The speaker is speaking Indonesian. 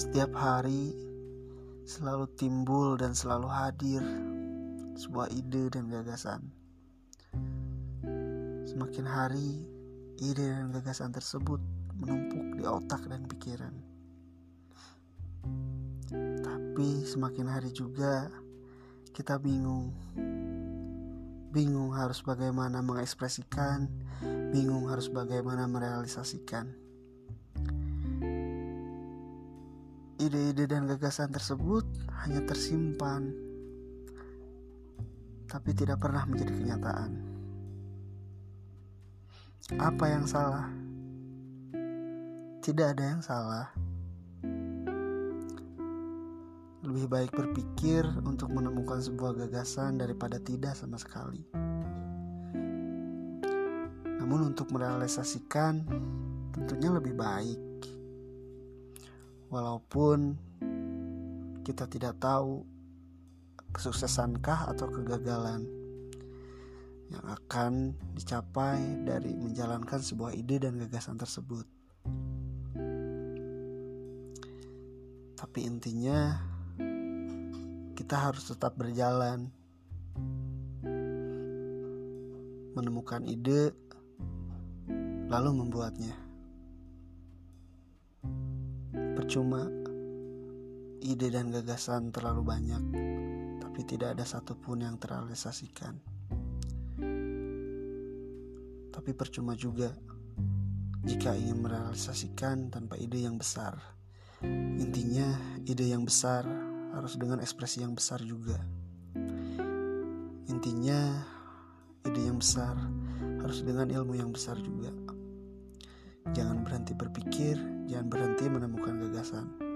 Setiap hari selalu timbul dan selalu hadir sebuah ide dan gagasan. Semakin hari, ide dan gagasan tersebut menumpuk di otak dan pikiran. Tapi semakin hari juga kita bingung. Bingung harus bagaimana mengekspresikan, bingung harus bagaimana merealisasikan. Ide-ide dan gagasan tersebut hanya tersimpan, tapi tidak pernah menjadi kenyataan. Apa yang salah? Tidak ada yang salah. Lebih baik berpikir untuk menemukan sebuah gagasan daripada tidak sama sekali. Namun, untuk merealisasikan tentunya lebih baik walaupun kita tidak tahu kesuksesankah atau kegagalan yang akan dicapai dari menjalankan sebuah ide dan gagasan tersebut. Tapi intinya kita harus tetap berjalan menemukan ide lalu membuatnya. Percuma ide dan gagasan terlalu banyak, tapi tidak ada satupun yang terrealisasikan. Tapi percuma juga jika ingin merealisasikan tanpa ide yang besar. Intinya, ide yang besar harus dengan ekspresi yang besar juga. Intinya, ide yang besar harus dengan ilmu yang besar juga. Jangan berhenti berpikir, jangan berhenti menemukan gagasan.